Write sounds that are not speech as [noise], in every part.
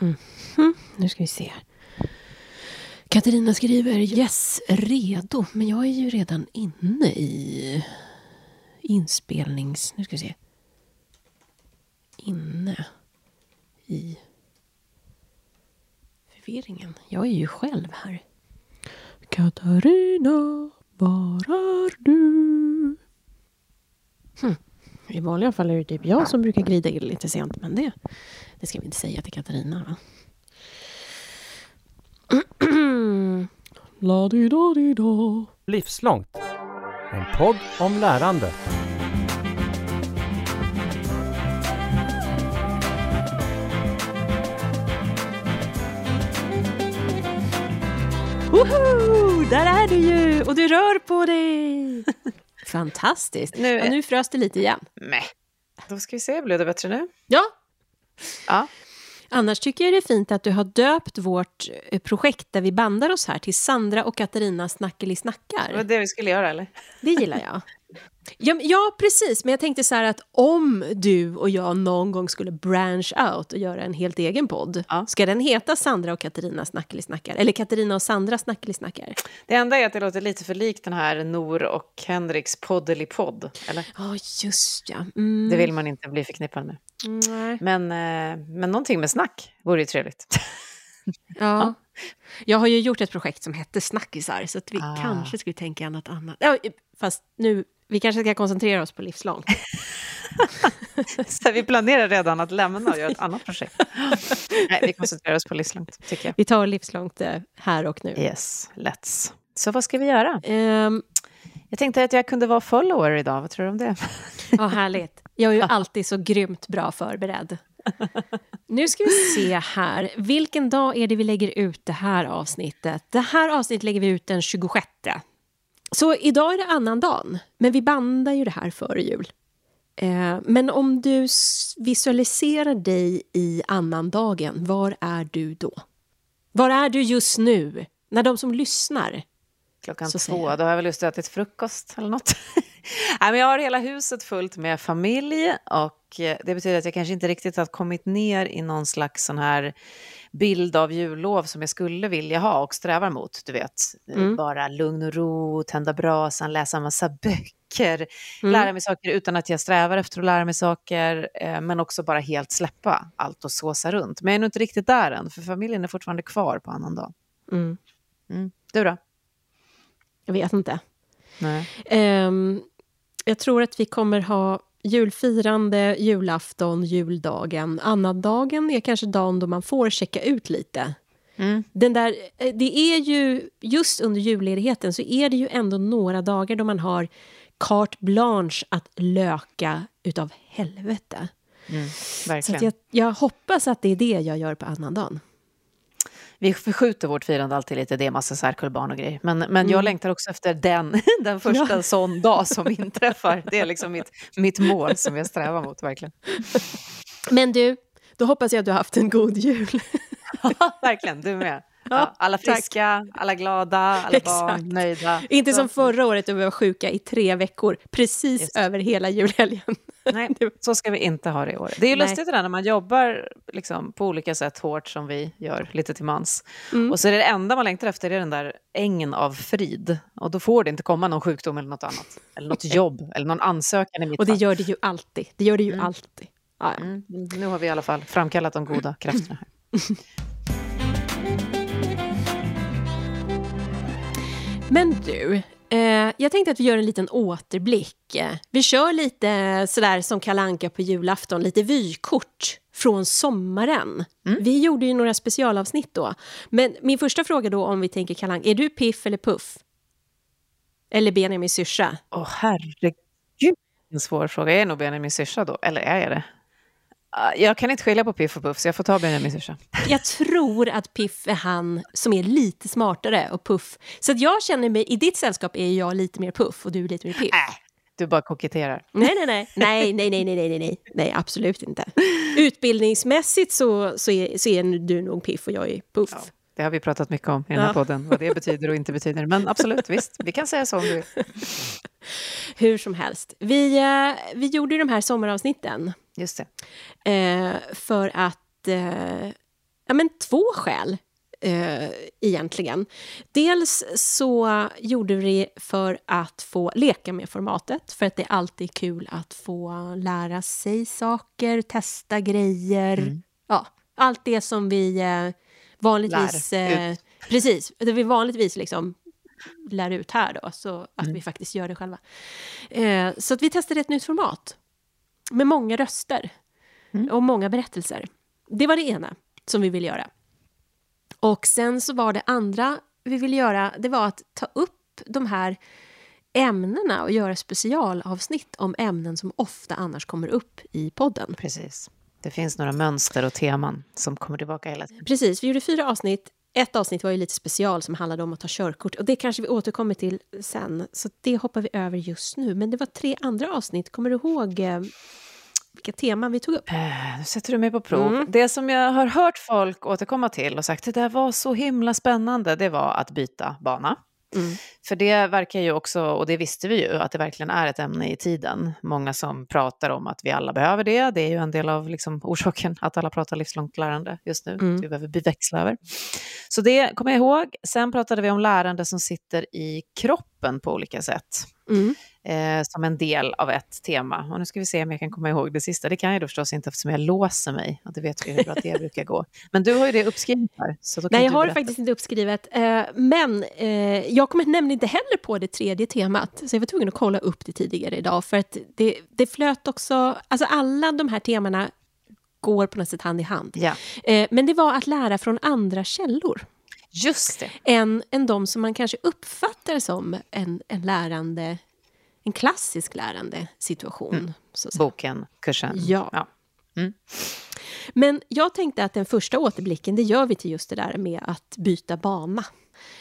Mm. Nu ska vi se. Katarina skriver yes, redo. Men jag är ju redan inne i inspelnings... Nu ska vi se. Inne i förvirringen. Jag är ju själv här. Katarina, var är du? Hm. I vanliga fall är det typ jag som brukar glida in lite sent, men det, det ska vi inte säga till Katarina. Va? la di da di da Livslångt. En podd om lärande. Woho! Där är du ju! Och du rör på dig! [laughs] Fantastiskt. Nu, ja, nu frös det lite igen. Mäh. Då ska vi se, blev det bättre nu? Ja. Ja. Annars tycker jag det är fint att du har döpt vårt eh, projekt där vi bandar oss här till Sandra och Katarina Snackeli Det var det vi skulle göra, eller? Det gillar jag. Ja, ja, precis. Men jag tänkte så här att om du och jag någon gång skulle branch out och göra en helt egen podd, Ja. ska den heta Sandra och Katarina Snackeli snackar? Eller Katarina och Sandra Snackeli snackar? Det enda är att det låter lite för likt den här Nor och Henriks poddelipodd, eller? Ja, just ja. Mm. Det vill man inte bli förknippad med. Nej. Men, eh, men någonting med snack vore ju trevligt. [laughs] Ja. Jag har ju gjort ett projekt som hette Snackisar, så att vi Ah. kanske skulle tänka något annat. Ja, fast nu, vi kanske ska koncentrera oss på livslångt. [laughs] Så vi planerar redan att lämna och göra ett [laughs] annat projekt. Nej, vi koncentrerar oss på livslångt, tycker jag. Vi tar livslångt eh, här och nu. Yes, let's. Så vad ska vi göra? Ehm, Jag tänkte att jag kunde vara follower idag, vad tror du om det? Ja, härligt. Jag är ju alltid så grymt bra förberedd. Nu ska vi se här. Vilken dag är det vi lägger ut det här avsnittet? Det här avsnittet lägger vi ut den 26. Så idag är det annan dagen, men vi bandar ju det här före jul. Eh, men om du visualiserar dig i annandagen, var är du då? Var är du just nu? När de som lyssnar Klockan två, då har jag väl lust att äta frukost eller något. [laughs] Nej, men jag har hela huset fullt med familj och eh, det betyder att jag kanske inte riktigt har kommit ner i någon slags sån här bild av jullov som jag skulle vilja ha och strävar mot. Du vet, Mm. bara lugn och ro, tända brasan, läsa en massa böcker, Mm. lära mig saker utan att jag strävar efter att lära mig saker, eh, men också bara helt släppa allt och såsa runt. Men jag är nog inte riktigt där än, för familjen är fortfarande kvar på annandag. Mm. Mm. Du då? Jag vet inte. Ehm, jag tror att vi kommer ha julfirande, julafton, juldagen. Annandagen är kanske dagen då man får checka ut lite. Mm. Den där, eh, det är ju, just under julledigheten så är det ju ändå några dagar då man har carte blanche att löka utav helvete. Mm, Så jag, jag hoppas att det är det jag gör på annandagen. Vi förskjuter vårt firande alltid lite, det är massa särkullbarn och grejer. Men, men jag Mm. längtar också efter den, [laughs] den första Ja. sån dag som inträffar. Det är liksom mitt, mitt mål som jag strävar mot, verkligen. Men du, då hoppas jag att du har haft en god jul. [laughs] verkligen, du med. Ja, alla tack. friska, alla glada, alla Exakt. barn nöjda. Inte som förra året då vi var sjuka i tre veckor, precis Just. över hela julhelgen. [laughs] Nej, så ska vi inte ha det i år. Det är ju Nej. lustigt det där när man jobbar liksom, på olika sätt hårt som vi gör lite till mans. Mm. Och så är det, det enda man längtar efter är den där ängen av frid. Och då får det inte komma någon sjukdom eller något annat. Eller något [laughs] jobb eller någon ansökan i mitt Och det fall. gör det ju alltid. Det gör det ju Mm. alltid. Ja. Mm, nu har vi i alla fall framkallat de goda [laughs] krafterna. Här. Men du, eh, jag tänkte att vi gör en liten återblick. Eh, Vi kör lite sådär som kalanka på julafton, lite vykort från sommaren. Mm. Vi gjorde ju några specialavsnitt då. Men min första fråga då om vi tänker kalanka, är du Piff eller Puff? Eller Benjamin syrsa? Åh herregud, en svår fråga. Jag är nog Benjamin syrsa då, eller är jag det? Ah, jag kan inte skilja på Piff och Puff, så jag får ta Benjamin syrsa. Jag tror att Piff är han som är lite smartare och Puff. Så jag känner mig, i ditt sällskap är jag lite mer Puff och du är lite mer Piff. Äh, du bara koketterar. Nej, nej, nej. Nej, nej, nej, nej, nej, nej, nej, absolut inte. Utbildningsmässigt så, så, är, så är du nog Piff och jag är Puff. Ja, det har vi pratat mycket om i den här ja. podden, vad det betyder och inte betyder. Men absolut, visst, vi kan säga så om du vill. Hur som helst, vi, eh, vi gjorde ju de här sommaravsnitten Just det. eh, för att... Eh, ja, men två skäl eh, egentligen. Dels så gjorde vi det för att få leka med formatet, för att det är alltid kul att få lära sig saker, testa grejer. Mm. Ja, allt det som vi eh, vanligtvis... Eh, precis, det vi vanligtvis liksom lär ut här då, så att Mm. vi faktiskt gör det själva. Eh, så att vi testade ett nytt format med många röster Mm. och många berättelser. Det var det ena som vi ville göra. Och sen så var det andra vi ville göra, det var att ta upp de här ämnena och göra specialavsnitt om ämnen som ofta annars kommer upp i podden. Precis. Det finns några mönster och teman som kommer tillbaka hela tiden. Precis, vi gjorde fyra avsnitt. Ett avsnitt var ju lite special som handlade om att ta körkort och det kanske vi återkommer till sen, så det hoppar vi över just nu. Men det var tre andra avsnitt, kommer du ihåg eh, vilka teman vi tog upp? Eh, Nu sätter du mig på prov. Mm. Det som jag har hört folk återkomma till och sagt det där var så himla spännande, det var att byta bana. Mm. För det verkar ju också, och det visste vi ju, att det verkligen är ett ämne i tiden. Många som pratar om att vi alla behöver det. Det är ju en del av liksom [laughs] orsaken att alla pratar livslångt lärande just nu. Mm. Vi behöver växla över. Så det kommer jag ihåg. Sen pratade vi om lärande som sitter i kroppen på olika sätt. Mm. Eh, som en del av ett tema. Och nu ska vi se om jag kan komma ihåg det sista. Det kan jag då förstås inte eftersom jag låser mig. Och det vet vi hur bra det brukar gå. Men du har ju det uppskrivet här. Så Nej, jag har det faktiskt inte uppskrivet. Eh, men eh, jag kommer nämligen inte heller på det tredje temat. Så jag var tvungen att kolla upp det tidigare idag. För att det, det flöt också... Alltså alla de här temana går på något sätt hand i hand. Ja, Eh, men det var att lära från andra källor. Just det. än, än de som man kanske uppfattar som en, en lärande, en klassisk lärande situation. Säga. Boken, kursen. Ja. ja. Men jag tänkte att den första återblicken, det gör vi till just det där med att byta bana.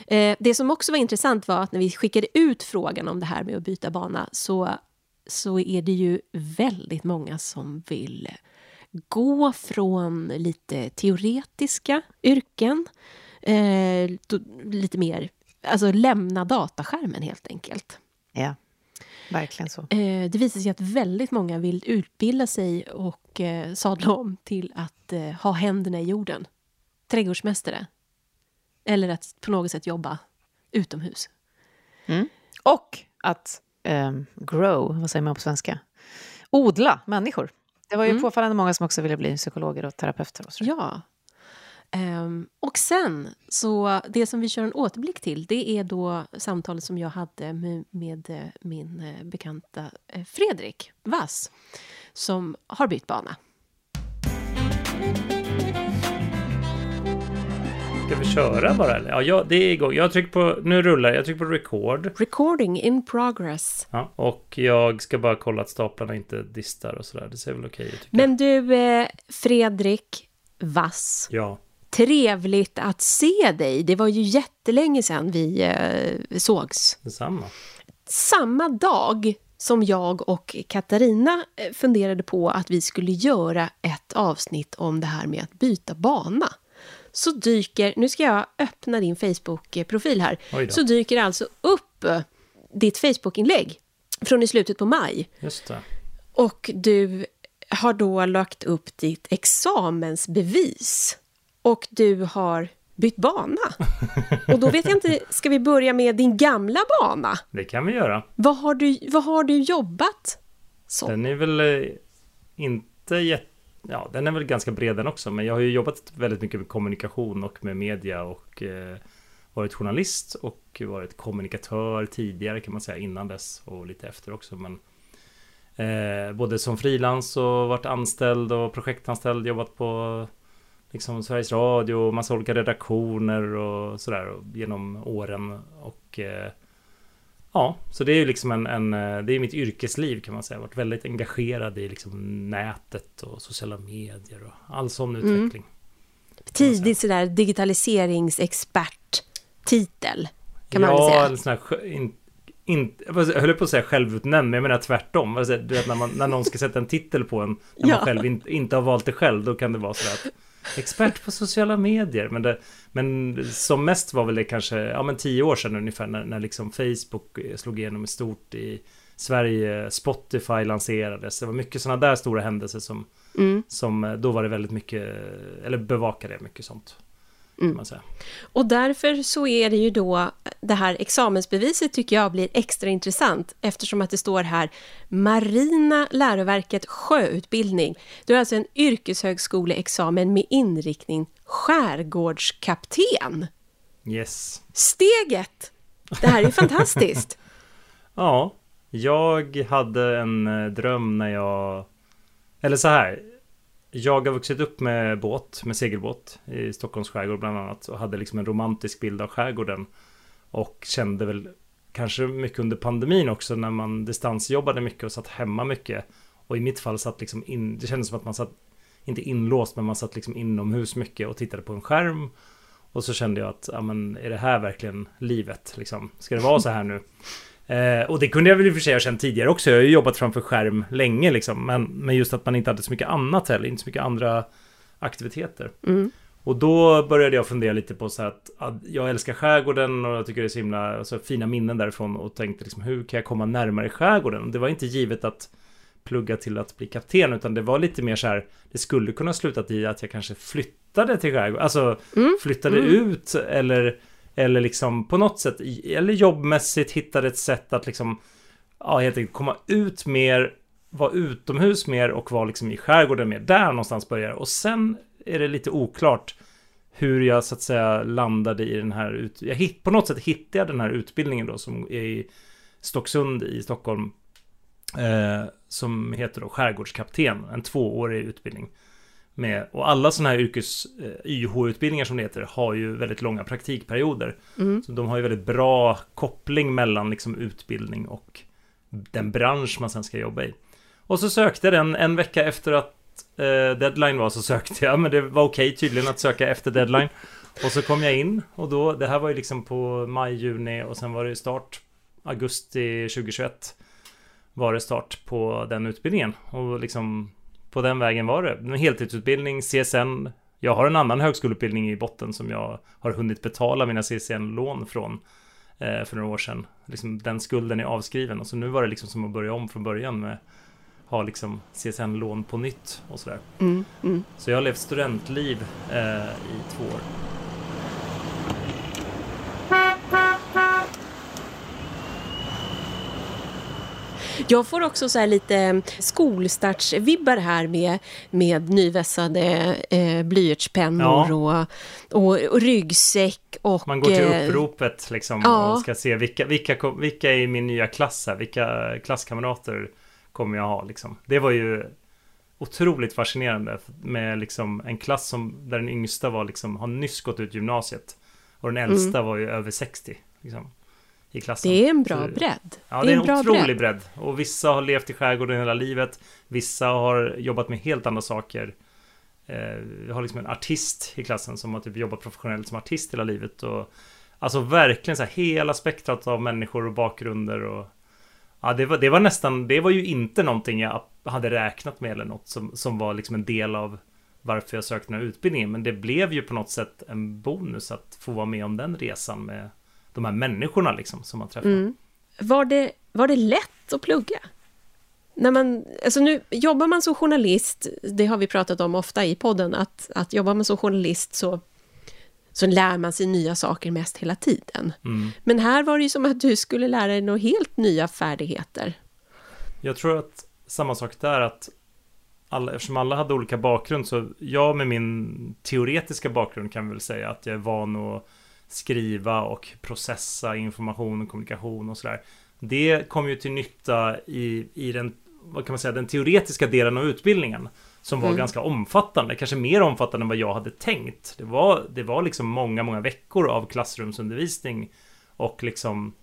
Eh, det som också var intressant var att när vi skickade ut frågan om det här med att byta bana så, så är det ju väldigt många som vill gå från lite teoretiska yrken, eh, då, lite mer, alltså lämna dataskärmen helt enkelt. ja. Verkligen så. Eh, det visar sig att väldigt många vill utbilda sig och eh, sadla om till att eh, ha händerna i jorden. Trädgårdsmästare. Eller att på något sätt jobba utomhus. Och att ehm, grow, vad säger man på svenska? Odla människor. Det var ju Mm. påfallande många som också ville bli psykologer och terapeuter. Och så. Ja. Ehm, och sen, så det som vi kör en återblick till, det är då samtalet som jag hade med, med eh, min eh, bekanta eh, Fredrik Vass, som har bytt bana. Ska vi köra bara eller? Ja, ja, det är igång. Jag trycker på, nu rullar jag, jag trycker på record. Recording in progress. Ja, och jag ska bara kolla att staplarna inte distar och sådär. Det ser väl okej ut Men du, eh, Fredrik Vass, jag. Ja, trevligt att se dig. Det var ju jättelänge sedan vi eh, sågs. detsamma. Samma dag som jag och Katarina eh, funderade på att vi skulle göra ett avsnitt om det här med att byta bana. Så dyker, nu ska jag öppna din Facebook-profil här, så dyker alltså upp eh, ditt Facebook-inlägg från i slutet på maj. Just det. Och du har då lagt upp ditt examensbevis. Och du har bytt bana. Och då vet jag inte, ska vi börja med din gamla bana? Det kan vi göra. Vad har du, vad har du jobbat som? Den är väl eh, inte jätte... Ja, den är väl ganska bred den också. Men jag har ju jobbat väldigt mycket med kommunikation och med media och eh, varit journalist och varit kommunikatör tidigare kan man säga innan dess och lite efter också. Men eh, både som frilans och varit anställd och projektanställd, jobbat på liksom Sveriges Radio, massa olika redaktioner och sådär och genom åren. Och eh, ja, så det är ju liksom en, en eh, det är mitt yrkesliv kan man säga. Jag har varit väldigt engagerad i liksom nätet och sociala medier och all sån utveckling. Tidigt sådär digitaliseringsexpert titel kan man ja, väl säga. eller sån här, sj- in, in, jag höll på att säga självutnämnd, men jag menar tvärtom. Du vet när, man, när någon ska sätta en titel på en, när Ja. man själv in, inte har valt det själv, då kan det vara sådär att expert på sociala medier. Men, det, men som mest var väl det kanske, ja men tio år sedan ungefär, när, när liksom Facebook slog igenom stort i Sverige, Spotify lanserades. Det var mycket sådana där stora händelser som Mm. Som, eh, då var det väldigt mycket, eller bevakade mycket sånt. Mm. man säga. Och därför så är det ju då det här examensbeviset tycker jag blir extra intressant eftersom att det står här Marina läroverket sjöutbildning. Du har alltså en yrkeshögskoleexamen med inriktning skärgårdskapten. Yes. Steget! Det här är ju fantastiskt. [laughs] Ja, jag hade en eh, dröm när jag... Eller så här. Jag har vuxit upp med båt, med segelbåt i Stockholms skärgård bland annat och hade liksom en romantisk bild av skärgården. Och kände väl kanske mycket under pandemin också när man distansjobbade mycket och satt hemma mycket. Och i mitt fall satt liksom in, det kändes som att man satt, inte inlåst, men man satt liksom inomhus mycket och tittade på en skärm. Och så kände jag att, ja men är det här verkligen livet liksom? Ska det vara så här nu? Eh, och det kunde jag väl i och för sig ha känt tidigare också. Jag har ju jobbat framför skärm länge liksom. Men, men just att man inte hade så mycket annat heller, inte så mycket andra aktiviteter. Mm. Och då började jag fundera lite på så här att, att jag älskar skärgården och jag tycker det är så himla alltså, fina minnen därifrån och tänkte liksom hur kan jag komma närmare skärgården? Det var inte givet att plugga till att bli kapten utan det var lite mer så här det skulle kunna slutat i att jag kanske flyttade till skärgården, alltså Mm. flyttade Mm. ut eller eller liksom på något sätt eller jobbmässigt hittade ett sätt att liksom ja helt enkelt komma ut mer vara utomhus mer och vara liksom i skärgården mer. Där någonstans börjar. Och sen är det lite oklart hur jag så att säga landade i den här ut... jag hitt, på något sätt hittade jag den här utbildningen då som är i Stocksund i Stockholm eh, som heter då skärgårdskapten, en tvåårig utbildning. Med, och alla sådana här yrkes eh, YH-utbildningar som det heter har ju väldigt långa praktikperioder. Mm. Så de har ju väldigt bra koppling mellan liksom utbildning och den bransch man sen ska jobba i. Och så sökte den en vecka efter att eh, deadline var så sökte jag, men det var okej tydligen att söka efter deadline. Och så kom jag in och då, det här var ju liksom på maj, juni och sen var det start augusti 2021 var det start på den utbildningen och liksom på den vägen var det. En heltidsutbildning, CSN. Jag har en annan högskoleutbildning i botten som jag har hunnit betala mina CSN-lån från eh, för några år sedan. Liksom, den skulden är avskriven och så nu var det liksom som att börja om från början med ha liksom CSN-lån på nytt och sådär. Mm. Mm. Så jag har levt studentliv eh, i två år. Jag får också så här lite skolstartsvibbar här med, med nyvässade eh, blyertspennor och, och, och ryggsäck och... Man går till eh, uppropet liksom ja. och ska se vilka, vilka, vilka är i min nya klass här, vilka klasskamrater kommer jag ha liksom. Det var ju otroligt fascinerande med liksom en klass som, där den yngsta var liksom, har nyss gått ut gymnasiet. Och den äldsta var ju över 60 liksom, i klassen. Det är en bra bredd. Ja, det är en, bra otrolig bredd. Och vissa har levt i skärgården hela livet. Vissa har jobbat med helt andra saker. Eh, Vi har liksom en artist i klassen som har typ jobbat professionellt som artist hela livet. Och, alltså verkligen så här hela spektrat av människor och bakgrunder. Och, ja, det, var, det var nästan, det var ju inte någonting jag hade räknat med eller något som, som var liksom en del av varför jag sökte den här utbildningen. Men det blev ju på något sätt en bonus att få vara med om den resan med de här människorna liksom som man träffar. Mm. Var, det, var det lätt att plugga? När man, alltså nu jobbar man som journalist, det har vi pratat om ofta i podden, att, att jobbar man som journalist så, så lär man sig nya saker mest hela tiden. Mm. Men här var det ju som att du skulle lära dig några helt nya färdigheter. Jag tror att samma sak där att alla, eftersom alla hade olika bakgrund så jag med min teoretiska bakgrund kan väl säga att jag är van att skriva och processa information och kommunikation och sådär. Det kom ju till nytta i, i den, vad kan man säga, den teoretiska delen av utbildningen. Som var Mm. ganska omfattande, kanske mer omfattande än vad jag hade tänkt. Det var, det var liksom många, många veckor av klassrumsundervisning. Och liksom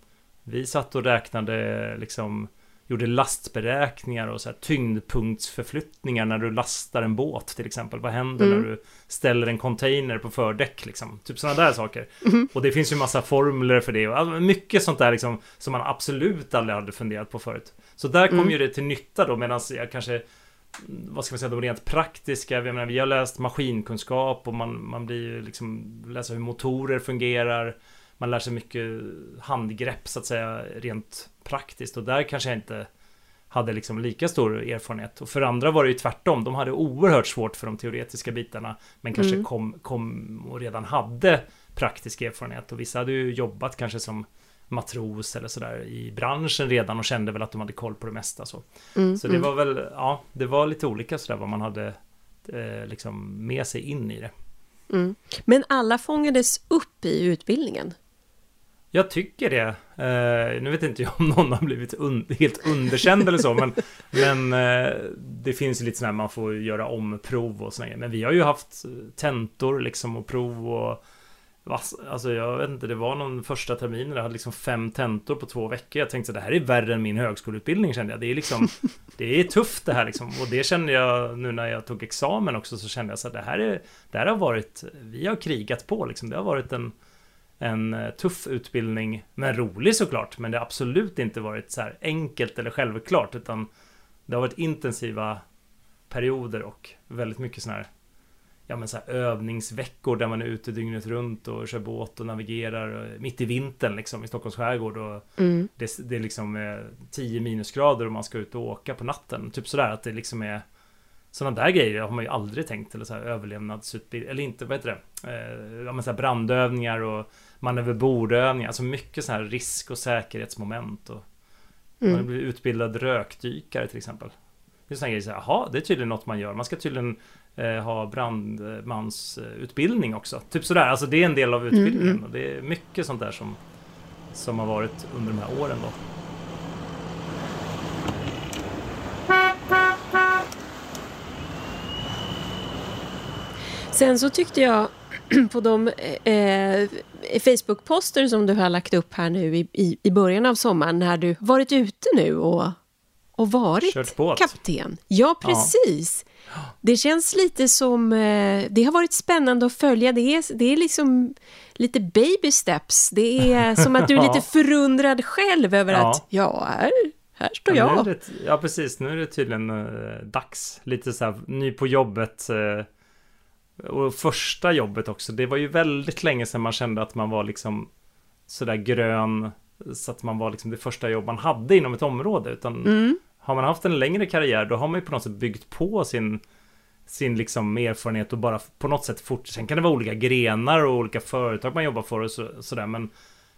vi satt och räknade liksom Gjorde lastberäkningar och så här tyngdpunktsförflyttningar när du lastar en båt till exempel. Vad händer Mm. när du ställer en container på fördäck liksom? Typ sådana där saker. Mhm. Och det finns ju massa formler för det och mycket sånt där liksom som man absolut aldrig hade funderat på förut. Så där kom Mm. ju det till nytta då medan jag kanske vad ska man säga, de rent praktiska. Jag menar, vi har läst maskinkunskap och man, man blir ju liksom läser hur motorer fungerar. Man lär sig mycket handgrepp så att säga rent praktiskt och där kanske jag inte hade liksom lika stor erfarenhet. Och för andra var det ju tvärtom. De hade oerhört svårt för de teoretiska bitarna. Men kanske Mm. kom, kom och redan hade praktisk erfarenhet. Och vissa hade ju jobbat kanske som matros eller sådär i branschen redan och kände väl att de hade koll på det mesta. Så, Mm, så det mm. var väl, ja, det var lite olika sådär vad man hade eh, liksom med sig in i det. Mm. Men alla fångades upp i utbildningen. Jag tycker det. Eh, nu vet inte jag [laughs] om någon har blivit un helt underkänd eller så, men, men eh, det finns ju lite sådär man får göra om prov och sådär. Men vi har ju haft tentor liksom och prov och Alltså jag vet inte, det var någon första termin där jag hade liksom fem tentor på två veckor. Jag tänkte att det här är värre än min högskoleutbildning kände jag. Det är liksom, [laughs] det är tufft det här liksom. Och det kände jag nu när jag tog examen också så kände jag så att det här är, det här har varit, vi har krigat på liksom. Det har varit en en eh, tuff utbildning, men rolig såklart. Men det har absolut inte varit så här enkelt eller självklart, utan det har varit intensiva perioder och väldigt mycket sådana här, ja men så här övningsveckor där man är ute dygnet runt och kör båt och navigerar eh, mitt i vintern liksom i Stockholms skärgård och Mm. det, det är liksom eh, 10 minusgrader och man ska ut och åka på natten. Typ sådär att det liksom är sådana där grejer har man ju aldrig tänkt eller så här överlevnadsutbildning eller inte, vad heter det? Eh, ja, men så här brandövningar och manöverbordövningar, alltså mycket så här risk och säkerhetsmoment och man Mm. blir utbildad rökdykare till exempel. Det är sådana grejer, så här, jaha, det är tydligen något man gör. Man ska tydligen eh, ha brandmansutbildning också. Typ sådär, alltså det är en del av utbildningen. mm. Och det är mycket sånt där som, som har varit under de här åren då. Sen så tyckte jag [clears throat] på de eh, Facebook-poster som du har lagt upp här nu i, i, i början av sommaren när du varit ute nu och, och varit kapten. Ja, precis. Det känns lite som... Eh, det har varit spännande att följa. Det är, det är liksom lite baby steps. Det är [laughs] som att du är Ja. lite förundrad själv över Ja. att ja, här, här står Ja, jag. det, ja, precis. Nu är det tydligen eh, dags. Lite så här ny på jobbet. Eh, och första jobbet också. Det var ju väldigt länge sedan man kände att man var liksom sådär grön. Så att man var liksom det första jobb man hade inom ett område. Utan Mm. har man haft en längre karriär då har man ju på något sätt byggt på sin sin liksom erfarenhet och bara på något sätt fort. Sen kan det vara olika grenar och olika företag man jobbar för och så, sådär. Men,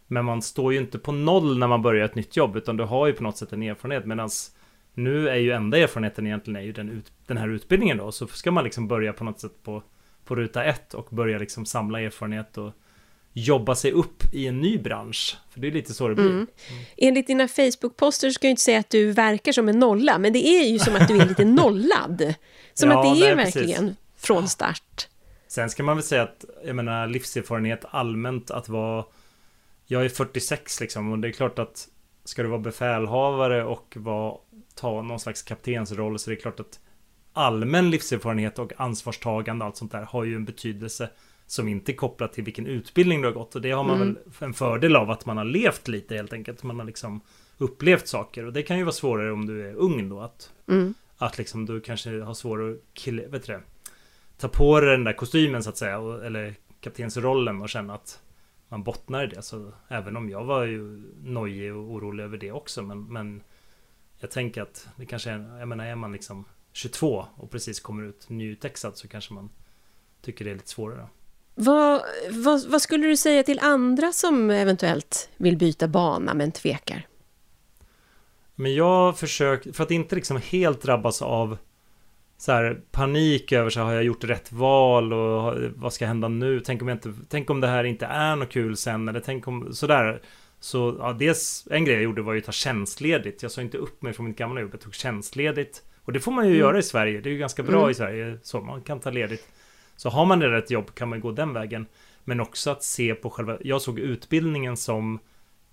men man står ju inte på noll när man börjar ett nytt jobb. Utan du har ju på något sätt en erfarenhet. Medan nu är ju enda erfarenheten egentligen är ju den, ut, den här utbildningen då. Så ska man liksom börja på något sätt på, på ruta ett och börja liksom samla erfarenhet och jobba sig upp i en ny bransch. För det är lite så det blir. Mm. Enligt dina Facebook-poster ska jag inte säga att du verkar som en nolla, men det är ju som att du är lite [laughs] nollad. Som Ja, att det är nej, precis. verkligen från start. Sen ska man väl säga att, jag menar livserfarenhet allmänt att vara Jag är 46 liksom och det är klart att Ska du vara befälhavare och vara, ta någon slags kaptensroll så det är klart att Allmän livserfarenhet och ansvarstagande och allt sånt där har ju en betydelse Som inte är kopplat till vilken utbildning du har gått och det har man Mm. väl en fördel av att man har levt lite helt enkelt Man har liksom upplevt saker och det kan ju vara svårare om du är ung då att Mm. att liksom du kanske har svårare att kill, vet du det, ta på dig den där kostymen så att säga, och, eller kaptensrollen och känna att man bottnar i det. Så även om jag var ju nojig och orolig över det också, men, men jag tänker att det kanske är, jag menar är man liksom 22 och precis kommer ut nyutexad så kanske man tycker det är lite svårare. Vad, vad, vad skulle du säga till andra som eventuellt vill byta bana men tvekar? Men jag försöker, för att inte liksom helt drabbas av så här, panik över så här, har jag gjort rätt val och vad ska hända nu? Tänk om, jag inte, tänk om det här inte är något kul sen eller tänk om sådär. Så ja, dels en grej jag gjorde var ju att ta tjänstledigt. Jag sa inte upp mig från mitt gamla jobb, jag tog tjänstledigt. Och det får man ju Mm. göra i Sverige. Det är ju ganska bra Mm. i Sverige. Så man kan ta ledigt. Så har man det rätt jobb kan man gå den vägen. Men också att se på själva, jag såg utbildningen som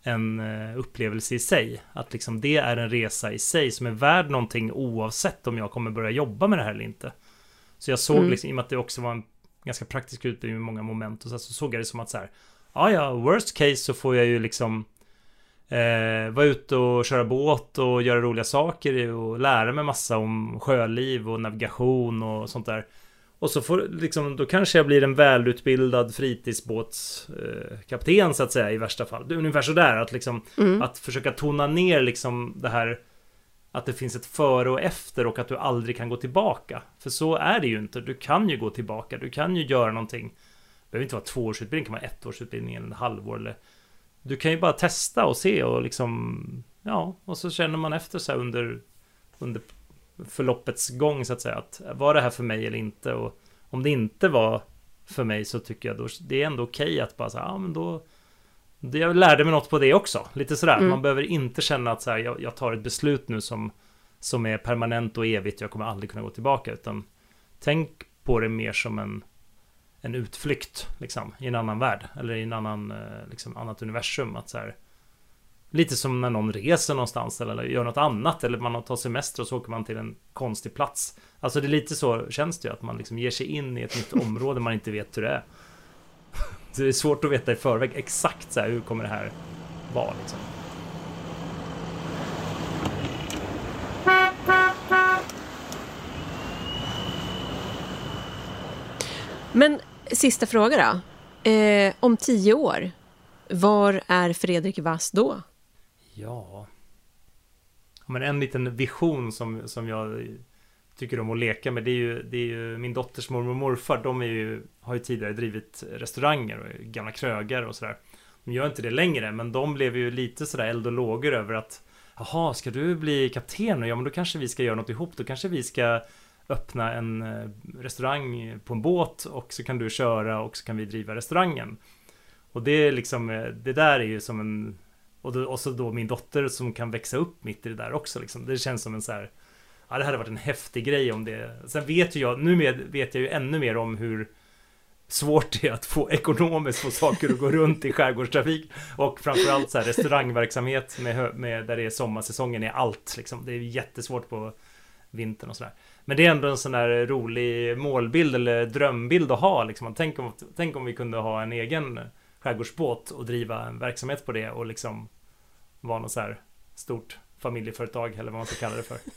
en eh, upplevelse i sig. Att liksom det är en resa i sig som är värd någonting oavsett om jag kommer börja jobba med det här eller inte. Så jag såg Mm. liksom, i och med att det också var en ganska praktisk utbildning med många moment och så, så såg jag det som att så här, ja ja, worst case så får jag ju liksom eh, vara ute och köra båt och göra roliga saker och lära mig massa om sjöliv och navigation och sånt där. Och så får liksom, då kanske jag blir en välutbildad fritidsbåtskapten eh, så att säga i värsta fall. Det är ungefär sådär att liksom Mm. att försöka tona ner liksom det här att det finns ett före och efter och att du aldrig kan gå tillbaka. För så är det ju inte. Du kan ju gå tillbaka. Du kan ju göra någonting. Det behöver inte vara tvåårsutbildning, det kan vara ettårsutbildning eller en halvår eller du kan ju bara testa och se och liksom Ja, och så känner man efter så här under Under förloppets gång så att säga att var det här för mig eller inte och om det inte var för mig så tycker jag då det är ändå okej okay att bara säga ja men då jag lärde mig något på det också. Lite sådär. Mm. Man behöver inte känna att så här, jag, jag, tar ett beslut nu som, som är permanent och evigt. Jag kommer aldrig kunna gå tillbaka. Utan tänk på det mer som en, en utflykt liksom, i en annan värld. Eller i en annan, eh, liksom, annat universum. Att så här, lite som när någon reser någonstans eller gör något annat. Eller man tar semester och så åker man till en konstig plats. Alltså det är lite så känns det ju. Att man liksom ger sig in i ett nytt område man inte vet hur det är. [laughs] Så det är svårt att veta i förväg exakt så här, hur kommer det här vara liksom. Men sista fråga då. Eh, om tio år, var är Fredrik Wass då? Ja... Men en liten vision som, som jag tycker om att leka med. Det är ju, det är ju min dotters mormor och morfar. De är ju, har ju tidigare drivit restauranger och gamla krögar och sådär. De gör inte det längre, men de blev ju lite sådär eld och lågor över att Jaha, ska du bli kapten? Ja, men då kanske vi ska göra något ihop. Då kanske vi ska öppna en eh, restaurang på en båt och så kan du köra och så kan vi driva restaurangen. Och det är liksom, eh, det där är ju som en och, då, och så då min dotter som kan växa upp mitt i det där också liksom. Det känns som en så här Ja, det hade varit en häftig grej om det. Sen vet ju jag, nu med, vet jag ju ännu mer om hur svårt det är att få ekonomiskt få saker att gå runt i skärgårdstrafik. Och framförallt så här restaurangverksamhet med, med, där det är sommarsäsongen är allt. Liksom. Det är jättesvårt på vintern och sådär. Men det är ändå en sån där rolig målbild eller drömbild att ha. Liksom. Tänk, om, tänk om vi kunde ha en egen skärgårdsbåt och driva en verksamhet på det och liksom vara något så här stort familjeföretag eller vad man ska kalla det för. [laughs]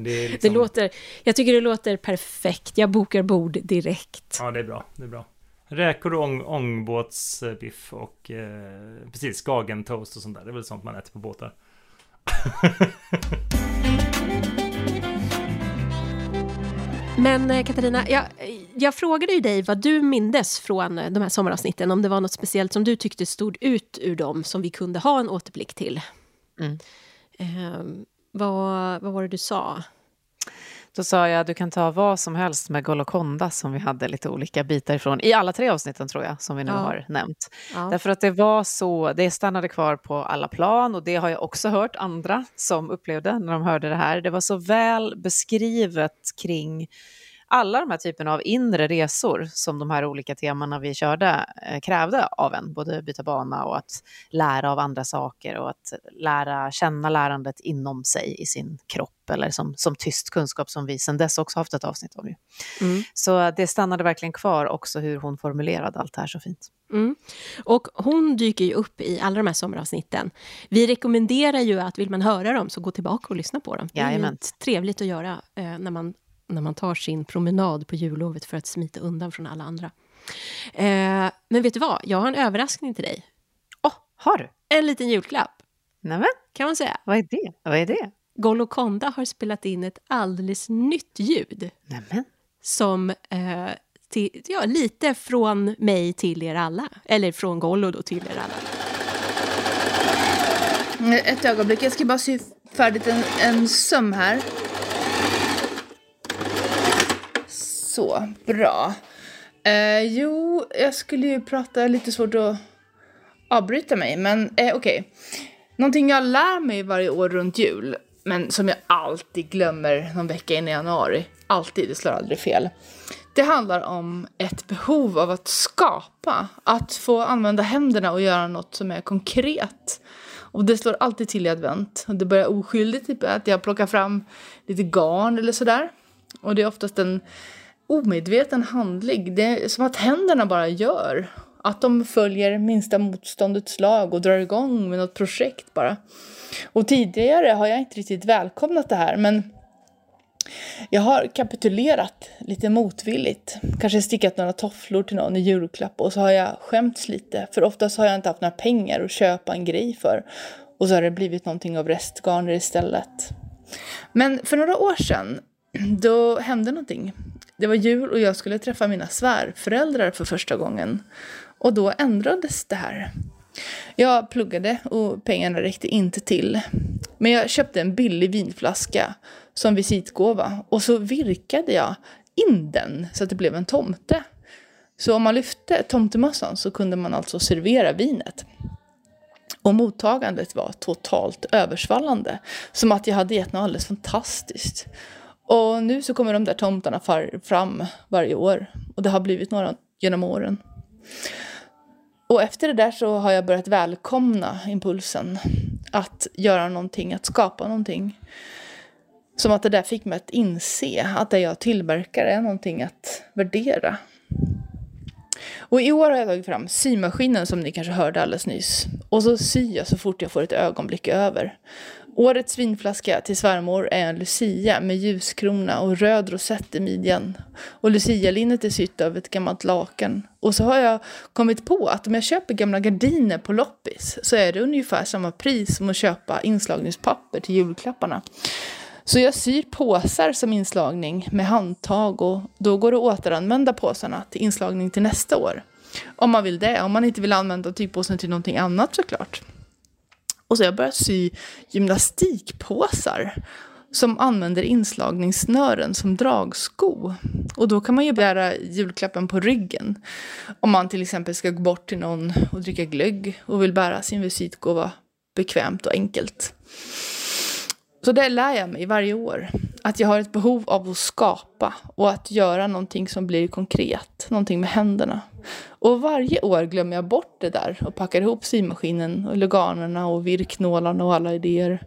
Det, liksom... det låter, jag tycker det låter perfekt. Jag bokar bord direkt. Ja, det är bra. Det är bra. Räkor och ång, ångbåtsbiff och eh, precis skagentoast och sånt där. Det är väl sånt man äter på båtar. [laughs] Men eh, Katarina, jag, jag frågade ju dig vad du mindes från de här sommaravsnitten. Om det var något speciellt som du tyckte stod ut ur dem som vi kunde ha en återblick till. Mm. Eh, vad, vad var det du sa? Då sa jag att du kan ta vad som helst med Golokonda som vi hade lite olika bitar ifrån. I alla tre avsnitten tror jag, som vi nu ja. har nämnt. Ja. Därför att det var så, det stannade kvar på alla plan och det har jag också hört andra som upplevde när de hörde det här. Det var så väl beskrivet kring alla de här typerna av inre resor som de här olika temana vi körde eh, krävde av en, både byta bana och att lära av andra saker och att lära känna lärandet inom sig i sin kropp eller som, som tyst kunskap som vi sedan dess också haft ett avsnitt om. Mm. Så det stannade verkligen kvar också hur hon formulerade allt det här så fint. Mm. Och hon dyker ju upp i alla de här sommaravsnitten. Vi rekommenderar ju att vill man höra dem så gå tillbaka och lyssna på dem. Det är trevligt att göra eh, när man när man tar sin promenad på jullovet för att smita undan från alla andra. Eh, men vet du vad? Jag har en överraskning till dig. Åh, oh, har du? En liten julklapp. Nämen. Kan man säga. Vad är det? Vad är det? Golokonda har spelat in ett alldeles nytt ljud. Nämen. Som eh, till, ja, lite från mig till er alla. Eller från Gollo då till er alla. Ett ögonblick, jag ska bara sy färdigt en, en söm här. Så, bra. Eh, jo, jag skulle ju prata lite svårt att avbryta mig, men eh, okej. Okay. Någonting jag lär mig varje år runt jul, men som jag alltid glömmer någon vecka in i januari, alltid, det slår aldrig fel. Det handlar om ett behov av att skapa, att få använda händerna och göra något som är konkret. Och det slår alltid till i advent. Och det börjar oskyldigt, typ att jag plockar fram lite garn eller sådär. Och det är oftast en omedveten handling. Det är som att händerna bara gör. Att de följer minsta motståndets lag och drar igång med något projekt bara. Och tidigare har jag inte riktigt välkomnat det här men jag har kapitulerat lite motvilligt. Kanske stickat några tofflor till någon i julklapp och så har jag skämts lite för oftast har jag inte haft några pengar att köpa en grej för. Och så har det blivit någonting av restgarner istället. Men för några år sedan, då hände någonting. Det var jul och jag skulle träffa mina svärföräldrar för första gången. Och då ändrades det här. Jag pluggade och pengarna räckte inte till. Men jag köpte en billig vinflaska som visitgåva och så virkade jag in den så att det blev en tomte. Så om man lyfte tomtemössan så kunde man alltså servera vinet. Och mottagandet var totalt översvallande. Som att jag hade gett något alldeles fantastiskt. Och nu så kommer de där tomtarna fram varje år. Och det har blivit några genom åren. Och efter det där så har jag börjat välkomna impulsen att göra någonting, att skapa någonting. Som att det där fick mig att inse att det jag tillverkar är någonting att värdera. Och i år har jag tagit fram symaskinen som ni kanske hörde alldeles nyss. Och så syr jag så fort jag får ett ögonblick över. Årets vinflaska till svärmor är en lucia med ljuskrona och röd rosett i midjan. Och lucialinnet är sytt av ett gammalt lakan. Och så har jag kommit på att om jag köper gamla gardiner på loppis så är det ungefär samma pris som att köpa inslagningspapper till julklapparna. Så jag syr påsar som inslagning med handtag och då går det att återanvända påsarna till inslagning till nästa år. Om man vill det, om man inte vill använda tygpåsen till någonting annat såklart. Och så har jag börjat sy gymnastikpåsar som använder inslagningssnören som dragsko. Och då kan man ju bära julklappen på ryggen. Om man till exempel ska gå bort till någon och dricka glögg och vill bära sin visitgåva bekvämt och enkelt. Så det lär jag mig varje år. Att jag har ett behov av att skapa och att göra någonting som blir konkret, någonting med händerna. Och varje år glömmer jag bort det där och packar ihop symaskinen och luganerna och virknålarna och alla idéer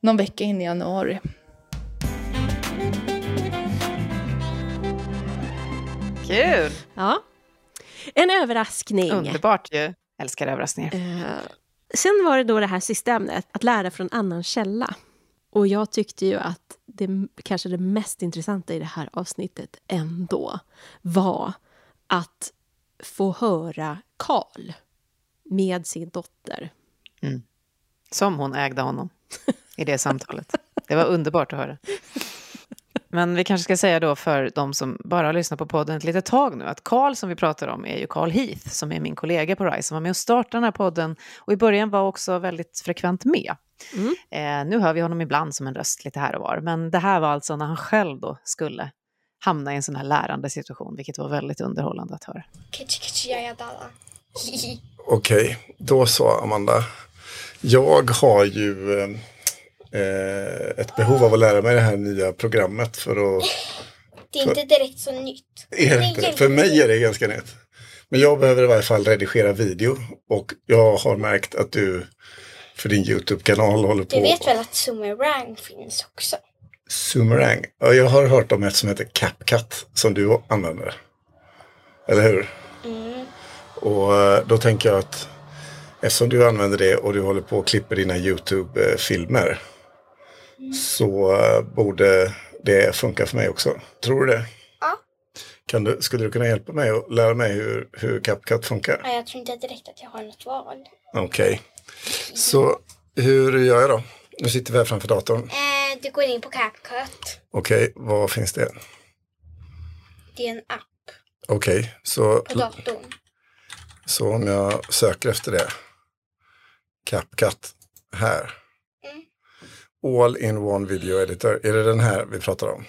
någon vecka in i januari. Kul! Ja. En överraskning. Underbart ju. Älskar överraskningar. Uh, sen var det då det här sista ämnet, att lära från annan källa. Och jag tyckte ju att det kanske det mest intressanta i det här avsnittet ändå var att få höra Karl med sin dotter. Mm. Som hon ägde honom i det samtalet. Det var underbart att höra. Men vi kanske ska säga då för de som bara har lyssnat på podden ett litet tag nu att Karl som vi pratar om är ju Karl Heath som är min kollega på RISE som var med och startade den här podden och i början var också väldigt frekvent med. Mm. Eh, nu hör vi honom ibland som en röst lite här och var, men det här var alltså när han själv då skulle hamna i en sån här lärande situation, vilket var väldigt underhållande att höra. [laughs] Okej, då så Amanda. Jag har ju eh, ett behov av att lära mig det här nya programmet för att... Det är för, inte direkt så nytt. Är det inte? För mig är det ganska nytt. Men jag behöver i varje fall redigera video och jag har märkt att du för din YouTube-kanal håller på. Du vet väl att Zoomerang finns också? Zoomerang? Ja, jag har hört om ett som heter CapCut som du använder. Eller hur? Mm. Och eh, då tänker jag att eftersom du använder det och du håller på och klipper dina YouTube-filmer mm. så eh, borde det funka för mig också. Tror du det? Ja. Kan du, skulle du kunna hjälpa mig och lära mig hur, hur CapCut funkar? Ja, jag tror inte direkt att jag har något val. Okej. Okay. Så hur gör jag då? Nu sitter vi här framför datorn. Eh, du går in på CapCut. Okej, okay, vad finns det? Det är en app. Okej, okay, så... På datorn. Så om jag söker efter det. CapCut här. Mm. All in one video editor. Är det den här vi pratar om? Mm.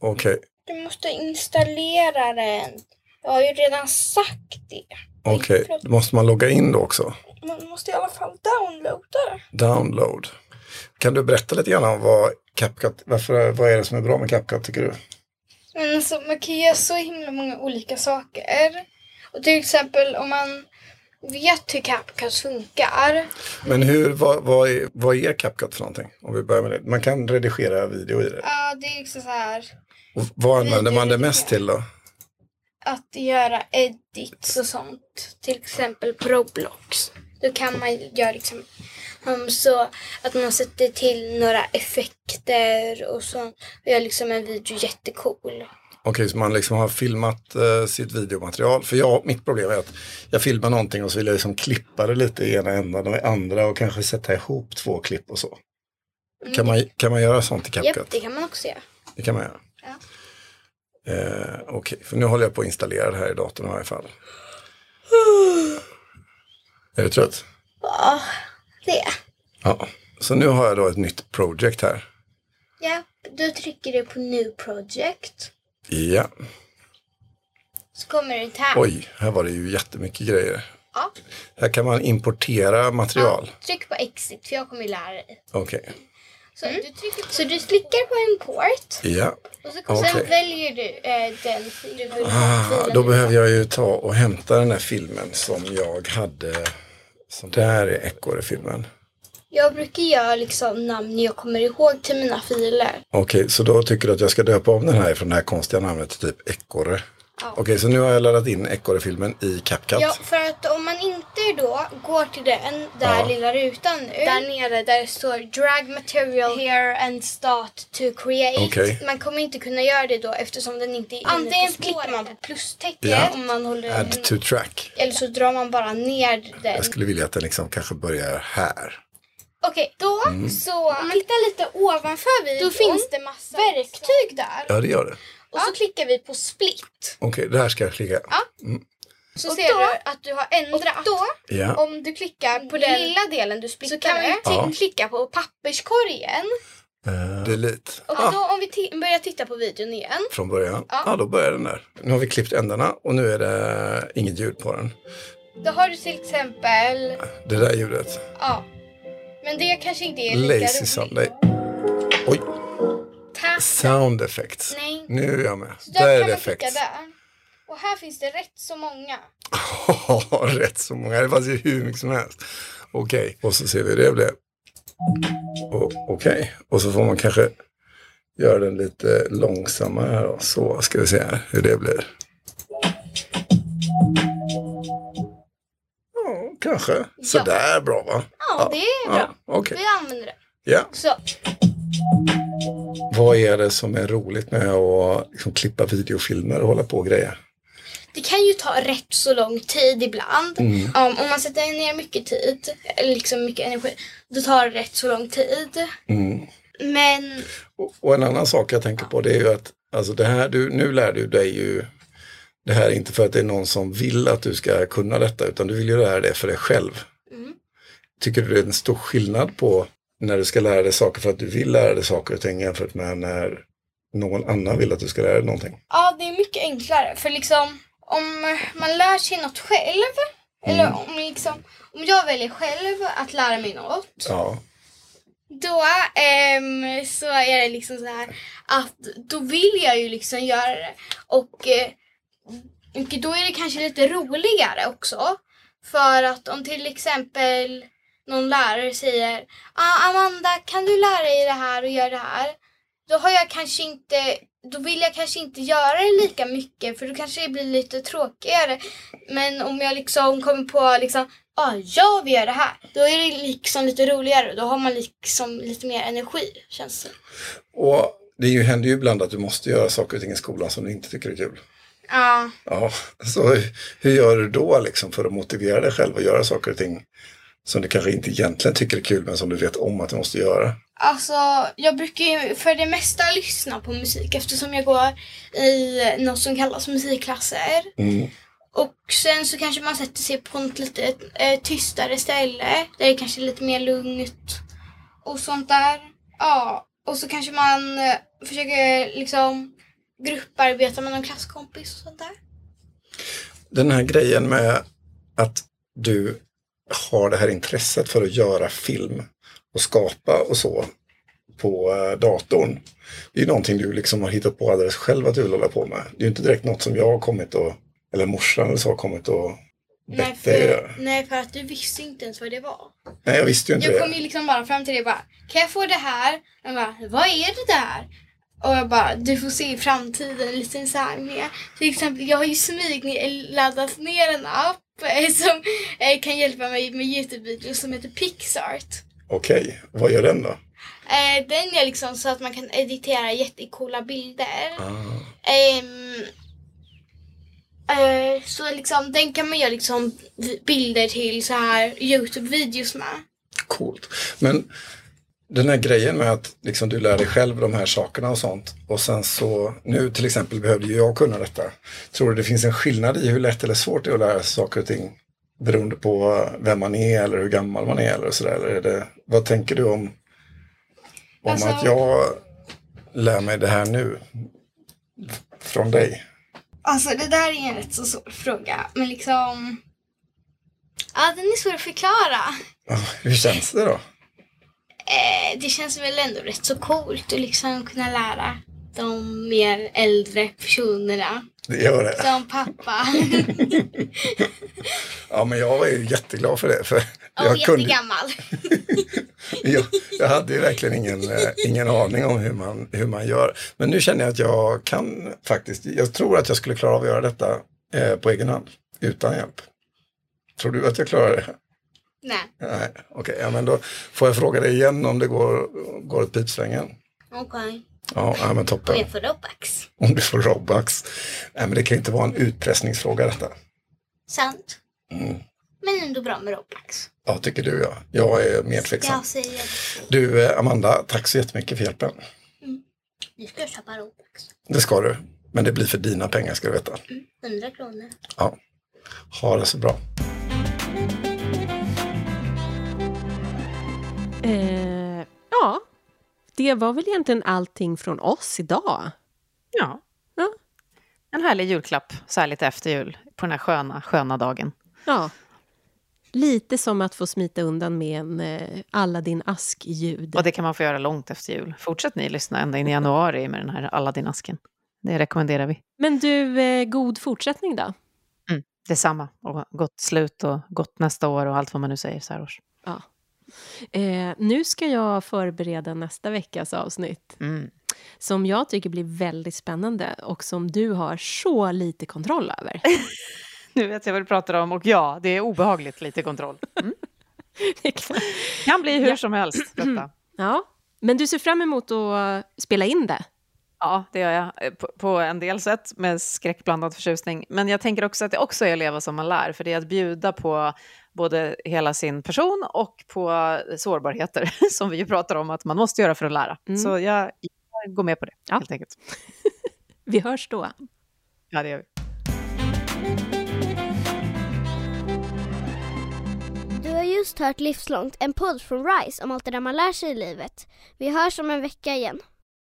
Okej. Okay. Du måste installera den. Jag har ju redan sagt det. Okej, okay. måste man logga in då också? Man måste i alla fall downloada. Download. Kan du berätta lite grann om vad CapCut, varför, vad är det som är bra med CapCut tycker du? Men alltså, man kan göra så himla många olika saker. Och till exempel om man vet hur CapCut funkar. Men hur, vad, vad, är, vad är CapCut för någonting? Om vi börjar med det. Man kan redigera video i det. Ja, det är liksom så här. Och vad använder man det mest till då? Att göra edits och sånt. Till exempel på Roblox. Då kan man göra liksom så att man sätter till några effekter och så och gör liksom en video jättecool. Okej, okay, så man liksom har filmat uh, sitt videomaterial. För jag, mitt problem är att jag filmar någonting och så vill jag liksom klippa det lite i ena ändan och i andra och kanske sätta ihop två klipp och så. Kan man, kan man göra sånt i CapCut? Japp, det kan man också göra. Det kan man göra. Ja. Eh, Okej, för nu håller jag på att installera det här i datorn i varje fall. [sighs] [sighs] Är du trött? Ja, det. Ja. Så nu har jag då ett nytt project här. Ja, då trycker du på New Project. Ja. Så kommer det här. Oj, här var det ju jättemycket grejer. Ja. Här kan man importera material. Tryck på Exit, för jag kommer lära dig. Okej. Så, du, trycker så du klickar på Import. Ja. Och så, och Okej. sen väljer du eh, den du vill Ah, då behöver jag ju ta och hämta den här filmen som jag hade. Som där är Ekorre-filmen. Jag brukar göra liksom namn jag kommer ihåg till mina filer. Okej, så då tycker du att jag ska döpa om den här från det här konstiga namnet till typ Ekorre. Okej, så nu har jag laddat in Ekorre-filmen i CapCut. Ja, för att om man inte då går till den där Ja. lilla rutan nu. Där nere där det står drag material here and start to create. Okej. Man kommer inte kunna göra det då eftersom den inte är inne Antingen klickar man på plustecken Ja. om man håller Add to track. Eller så drar man bara ner den. Jag skulle vilja att den liksom kanske börjar här. Okej, då Mm. så om man tittar lite ovanför videon. Då finns det massa verktyg där. Ja, det gör det. Och så klickar vi på split. Okej, det här ska jag klicka. Så ser du att du har ändrat. Och då, Ja. om du klickar på den lilla delen du splittade, så kan vi Ja. klicka på papperskorgen. Uh, delete. Och Ah, då om vi börjar titta på videon igen. från början. Ja. Ja. då börjar den där. Nu har vi klippt ändarna och nu är det inget ljud på den. Då har du till exempel, Det där ljudet. ja. Men det kanske inte är lika Lazy roligt. sound. Nej. Oj, Sound effects. Nej. Nu är jag med. Så Där där är kan det man klicka effects. där. Och här finns det rätt så många. [laughs] Rätt så många. Det fanns ju hur mycket som helst. Okej, och så ser vi hur det blev. Okej, och så får man kanske göra den lite långsammare här då. Så ska vi se här hur det blir. Ja, kanske. Sådär bra va? Ja, det är bra. Ja, Okej. Vi använder det. Ja. Så, Vad är det som är roligt med att liksom, klippa videofilmer och hålla på och grejer? det kan ju ta rätt så lång tid ibland. Mm. Um, om man sätter ner mycket tid, eller liksom mycket energi, då tar det rätt så lång tid. Mm. Men Och, och en annan sak jag tänker på det är ju att alltså det här, du, nu lär du dig ju det här är inte för att det är någon som vill att du ska kunna detta utan du vill ju lära dig för dig själv. Mm. Tycker du det är en stor skillnad på när du ska lära dig saker för att du vill lära dig saker och ting jämfört med när någon annan vill att du ska lära dig någonting? ja, det är mycket enklare. För liksom, om man lär sig något själv, eller om, liksom, om jag väljer själv att lära mig något, Ja, då ehm, så är det liksom så här att då vill jag ju liksom göra det. Och, eh, och då är det kanske lite roligare också. För att om till exempel någon lärare säger ah, Amanda, kan du lära dig det här och göra det här? Då har jag kanske inte då vill jag kanske inte göra det lika mycket för då kanske det blir lite tråkigare. Men om jag liksom kommer på liksom, ah, jag vill göra det här. Då är det liksom lite roligare. Då har man liksom lite mer energi, känns det. och det ju, händer ju ibland att du måste göra saker och ting i skolan som du inte tycker är kul. Ja. Ja, så hur- hur gör du då liksom för att motivera dig själv att göra saker och ting som du kanske inte egentligen tycker är kul men som du vet om att du måste göra? Alltså, jag brukar ju för det mesta lyssna på musik eftersom jag går i något som kallas musikklasser. Mm. Och sen så kanske man sätter sig på något lite eh, tystare ställe där det kanske är lite mer lugnt och sånt där. Ja, och så kanske man eh, försöker liksom grupparbeta med någon klasskompis och sånt där. Den här grejen med att du har det här intresset för att göra film och skapa och så på eh, datorn. Det är ju någonting du liksom har hittat på alldeles själv att du vill hålla på med. Det är ju inte direkt något som jag har kommit och, eller morsan eller så har kommit och Nej för, nej, för att du visste inte ens vad det var. Nej, jag visste ju inte Jag kom det. ju liksom bara fram till dig och bara, kan jag få det här? Jag bara, vad är det där? Och jag bara, du får se i framtiden lite så här med. Till exempel, jag har ju smyg laddat ner en app [laughs] som eh, kan hjälpa mig med Youtube-videos som heter Pixart. Okej, vad gör den då? Eh, den är liksom så att man kan editera jättecoola bilder. Ah. Ehm, eh, så liksom, den kan man göra liksom bilder till så här Youtube-videos med. Coolt. Men den här grejen med att liksom, du lär dig själv de här sakerna och sånt. Och sen så, nu till exempel behövde ju jag kunna detta. Tror du det finns en skillnad i hur lätt eller svårt det är att lära sig saker och ting? Beroende på vem man är eller hur gammal man är eller sådär. Eller är det, vad tänker du om, om Alltså- att jag lär mig det här nu? Från dig? Alltså det där är en rätt så svår fråga. Men liksom... Ja, den är svår att förklara. Hur känns det då? Eh, det känns väl ändå rätt så coolt att liksom kunna lära de mer äldre personerna. Det gör det. Som pappa. [laughs] Ja, men jag var ju jätteglad för det. För Och jag, kunde, jättegammal. [laughs] jag, jag hade ju verkligen ingen, eh, ingen aning om hur man, hur man gör. Men nu känner jag att jag kan faktiskt, jag tror att jag skulle klara av att göra detta eh, på egen hand, utan hjälp. Tror du att jag klarar det? Nej, Nej, okej, ja, men då får jag fråga dig igen om det går, går åt pipsvängen. okej. Ja, ja, men toppen. jag får Robux. Om du får Robux. Nej, men det kan inte vara en utpressningsfråga detta. Sant. Mm. Men ändå bra med Robux. Ja, tycker du ja. Jag är mer tveksam. Du, eh, Amanda, tack så jättemycket för hjälpen. Nu ska jag köpa Robux. Det ska du. Men det blir för dina pengar ska du veta. 100 kronor. Ja. Ha det så bra. Eh, ja, det var väl egentligen allting från oss idag. Ja. Ja. En härlig julklapp, så här lite efter jul, på den här sköna, sköna dagen. Ja. Lite som att få smita undan med en eh, Aladdin ask-ljud. Och det kan man få göra långt efter jul. Fortsätt ni lyssna ända in i januari med den här Aladdin-asken. Det rekommenderar vi. Men du, eh, god fortsättning då. Detsamma. Och gott slut och gott nästa år och allt vad man nu säger så här års. Ja. Eh, nu ska jag förbereda nästa veckas avsnitt Mm. som jag tycker blir väldigt spännande och som du har så lite kontroll över. [laughs] Nu vet jag vad du pratar om och ja, det är obehagligt lite kontroll. Mm. [laughs] Det kan- bli hur Ja. som helst detta. [clears throat] ja, men du ser fram emot att spela in det. Ja, det gör jag eh, på, på en del sätt med skräckblandad förtjusning. Men jag tänker också att det också är att leva som man lär, för det är att bjuda på både hela sin person och på sårbarheter [laughs] som vi ju pratar om att man måste göra för att lära. Mm. Så jag, jag går med på det, Ja. helt enkelt. [laughs] Vi hörs då. Ja, det gör vi. Du har just hört Livslångt, en podd från RISE om allt det där man lär sig i livet. Vi hörs om en vecka igen.